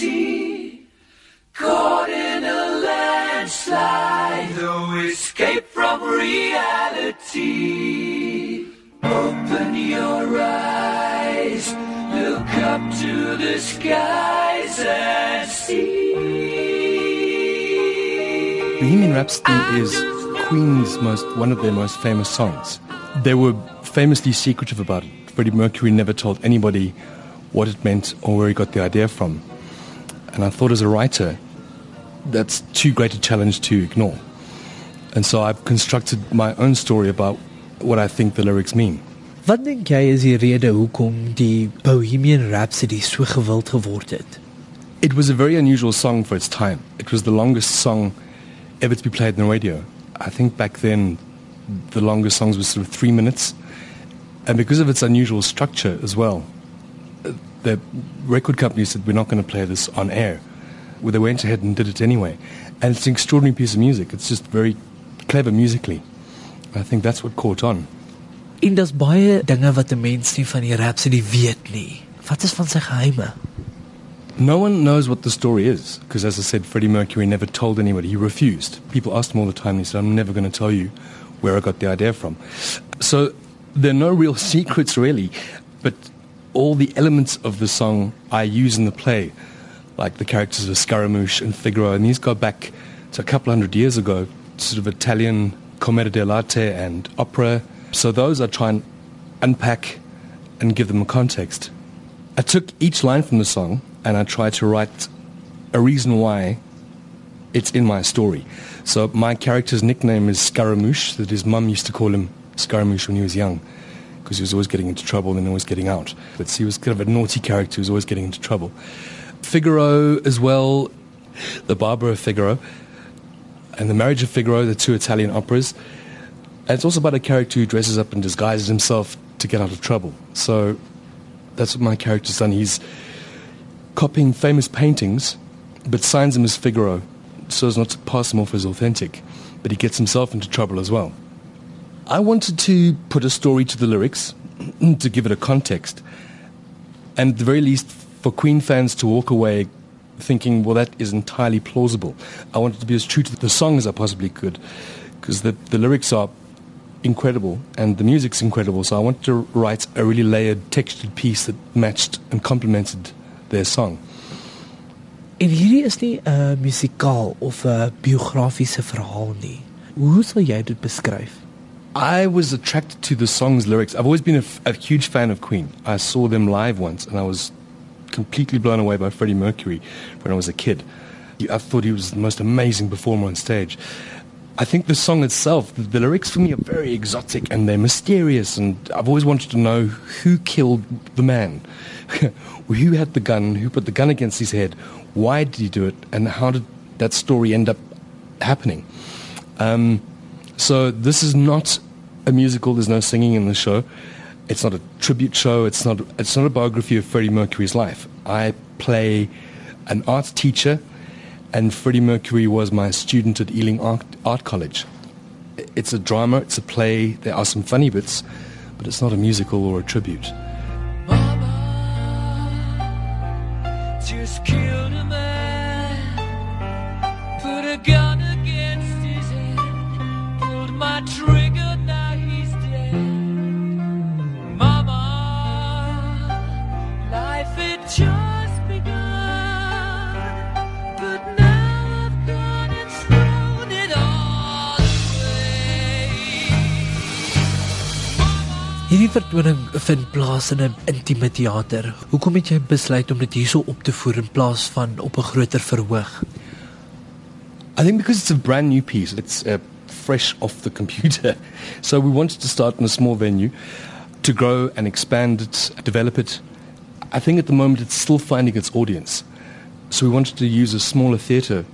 reality. Caught in a landslide, no escape from reality. Open your eyes, look up to the skies and see. Bohemian Rhapsody is Queen's most one of their most famous songs. They were famously secretive about it. Freddie Mercury never told anybody what it meant or where he got the idea from. And I thought as a writer, that's too great a challenge to ignore. And so I've constructed my own story about what I think the lyrics mean. Wat dink jy is die rede hoekom die Bohemian Rhapsody so gewild geword het? It was a very unusual song for its time. It was the longest song ever to be played on the radio. I think back then the longest songs were sort of three minutes. And because of its unusual structure as well, the record company said, we're not going to play this on air. Well, they went ahead and did it anyway. And it's an extraordinary piece of music. It's just very clever musically. I think that's what caught on. En daar's baie dinge wat 'n mens nie van die Rhapsody weet nie. Wat is van sy geheime? No one knows what the story is because, as I said, Freddie Mercury never told anybody. He refused. People asked him all the time. He said, I'm never going to tell you where I got the idea from. So there are no real secrets, really, but all the elements of the song I use in the play, like the characters of Scaramouche and Figaro, and these go back to a couple hundred years ago, sort of Italian commedia dell'arte and opera. So those I try and unpack and give them a context. I took each line from the song and I tried to write a reason why it's in my story. So my character's nickname is Scaramouche, that his mum used to call him Scaramouche when he was young, because he was always getting into trouble and then always getting out. But he was kind of a naughty character who was always getting into trouble. Figaro as well, the Barber of Figaro, and the Marriage of Figaro, the two Italian operas. And it's also about a character who dresses up and disguises himself to get out of trouble. So that's what my character's done. He's copying famous paintings, but signs them as Figaro, so as not to pass them off as authentic. But he gets himself into trouble as well. I wanted to put a story to the lyrics, to give it a context, and at the very least for Queen fans to walk away thinking, well, that is entirely plausible. I wanted to be as true to the song as I possibly could, because the, the lyrics are incredible and the music's incredible. So I wanted to write a really layered, textured piece that matched and complemented their song. En hierdie is nie 'n musikaal of 'n biografiese verhaal nie. Hoe sal jy dit beskryf? I was attracted to the song's lyrics. I've always been a, f- a huge fan of Queen. I saw them live once and I was completely blown away by Freddie Mercury when I was a kid. I thought he was the most amazing performer on stage. I think the song itself, the, the lyrics for me are very exotic and they're mysterious, and I've always wanted to know who killed the man, who had the gun, who put the gun against his head, why did he do it, and how did that story end up happening. Um, so this is not a musical. There's no singing in the show. It's not a tribute show. It's not. It's not a biography of Freddie Mercury's life. I play an art teacher, and Freddie Mercury was my student at Ealing Art, art College. It's a drama. It's a play. There are some funny bits, but it's not a musical or a tribute. Mama Hierdie vertoning vind plaas in 'n intieme teater. Hoekom het jy besluit om dit hierso op te voer in plaas van op 'n groter verhoog? I think because it's a brand new piece, it's uh, fresh off the computer. So we wanted to start in a small venue to grow and expand it, develop it. I think at the moment it's still finding its audience. So we wanted to use a smaller theatre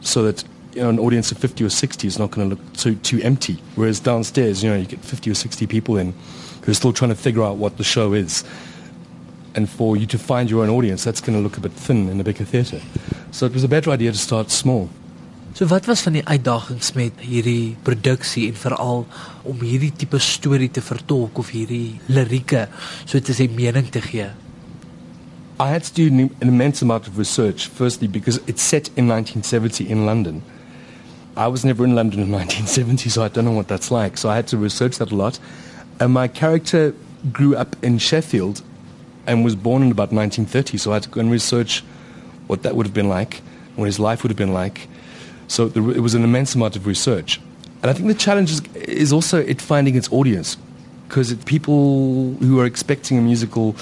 so that you know, an audience of 50 or 60 is not going to look too, too empty. Whereas downstairs, you know, you get 50 or 60 people in who are still trying to figure out what the show is. And for you to find your own audience, that's going to look a bit thin in a bigger theatre. So it was a better idea to start small. So wat was van die uitdagings met hierdie produksie en veral om hierdie tipe storie te vertolk of hierdie lirieke so te sê mening te gee? I had to do an, immense amount of research, firstly, because it's set in 1970 in London. I was never in London in 1970, so I don't know what that's like. So I had to research that a lot. And my character grew up in Sheffield and was born in about 1930, so I had to go and research what that would have been like, what his life would have been like. So it was an immense amount of research. And I think the challenge is, is also it finding its audience, because people who are expecting a musical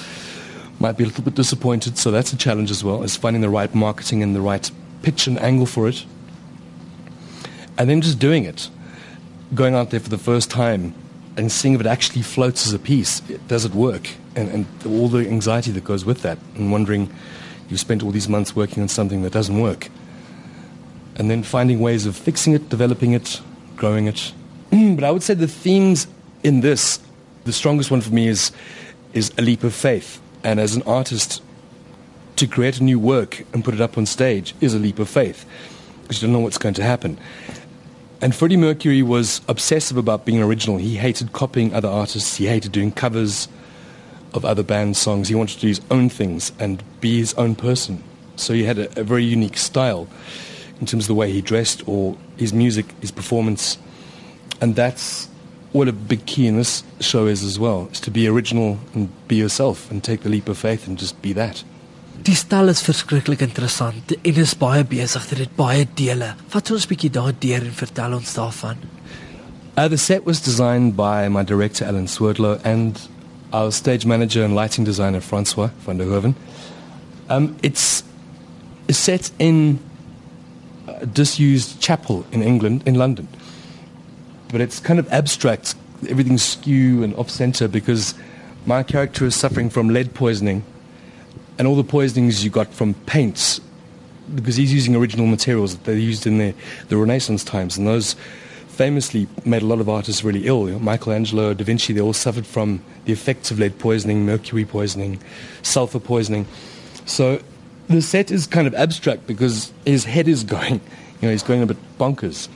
might be a little bit disappointed, so that's a challenge as well, is finding the right marketing and the right pitch and angle for it. And then just doing it, going out there for the first time and seeing if it actually floats as a piece. Does it work? And, and all the anxiety that goes with that, and wondering you've spent all these months working on something that doesn't work. And then finding ways of fixing it, developing it, growing it. but I would say the themes in this, the strongest one for me is, is a leap of faith. And as an artist, to create a new work and put it up on stage is a leap of faith because you don't know what's going to happen. And Freddie Mercury was obsessive about being original. He hated copying other artists. He hated doing covers of other bands' songs. He wanted to do his own things and be his own person. So he had a, a very unique style in terms of the way he dressed or his music, his performance. And that's what a big key in this show is as well, is to be original and be yourself and take the leap of faith and just be that. Die stel is verskriklik interessant en is baie besig dit het baie dele. Vat ons bietjie daardeur en vertel ons daarvan. Uh, the set was designed by my director Alan Swerdlow and our stage manager and lighting designer Francois van der Hoeven. Um, it's set in a disused chapel in England, in London. But it's kind of abstract. Everything's skew and off center because my character is suffering from lead poisoning and all the poisonings you got from paints because he's using original materials that they used in the, the Renaissance times, and those famously made a lot of artists really ill. You know, Michelangelo, Da Vinci, they all suffered from the effects of lead poisoning, mercury poisoning, sulfur poisoning. So the set is kind of abstract because his head is going, you know, he's going a bit bonkers.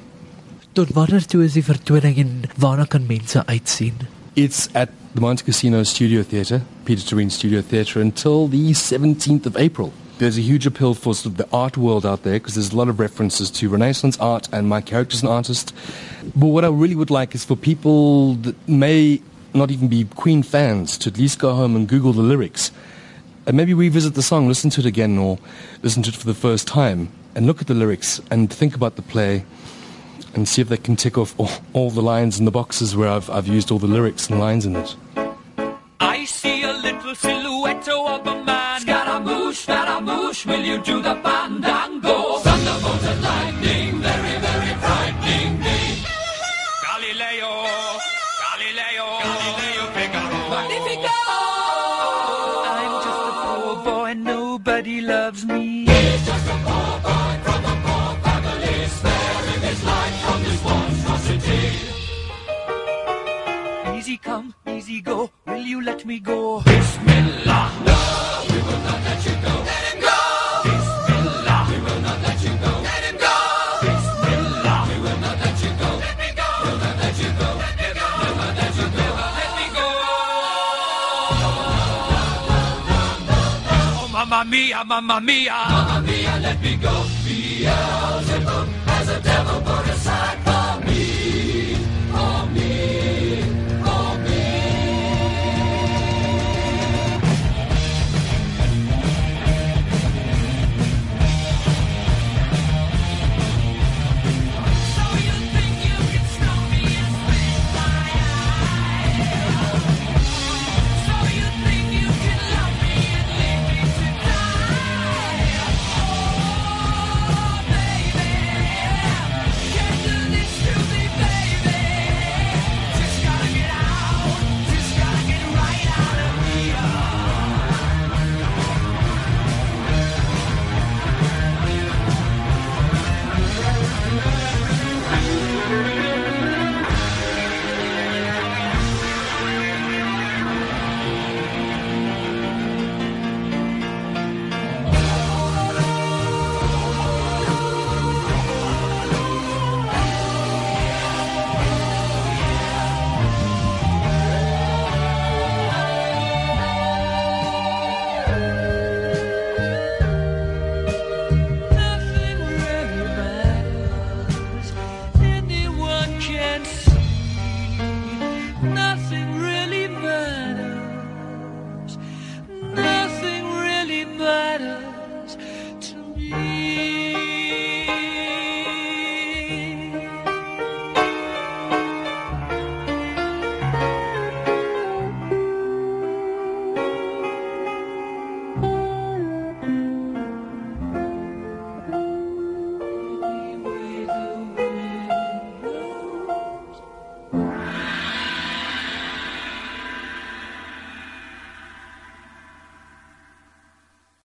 Tot wanneer toe is die vertoning en waarna kan mense uitsien? It's at the Montecasino Studio Theatre, Pieter Toerien Studio Theatre, until the 17th of April. There's a huge appeal for sort of the art world out there because there's a lot of references to Renaissance art, and my character's an artist. But what I really would like is for people that may not even be Queen fans to at least go home and Google the lyrics and maybe revisit the song, listen to it again, or listen to it for the first time, and look at the lyrics and think about the play and see if they can tick off all, all the lines in the boxes where I've, I've used all the lyrics and lines in it. I see a little silhouette of a man. Scaramouche, Scaramouche, will you do the fandango? Easy come, easy go. Will you let me go? Bismillah. No, we will not let you go. Let him go. Bismillah. We will not let you go. Let him go. Bismillah. We will not let you go. Let me go. We'll not let you go. Let me go. We'll not let you go. Let me go. Oh, mamma mia, mamma mia. Mamma mia, let me go. Beelzebub has a devil put aside.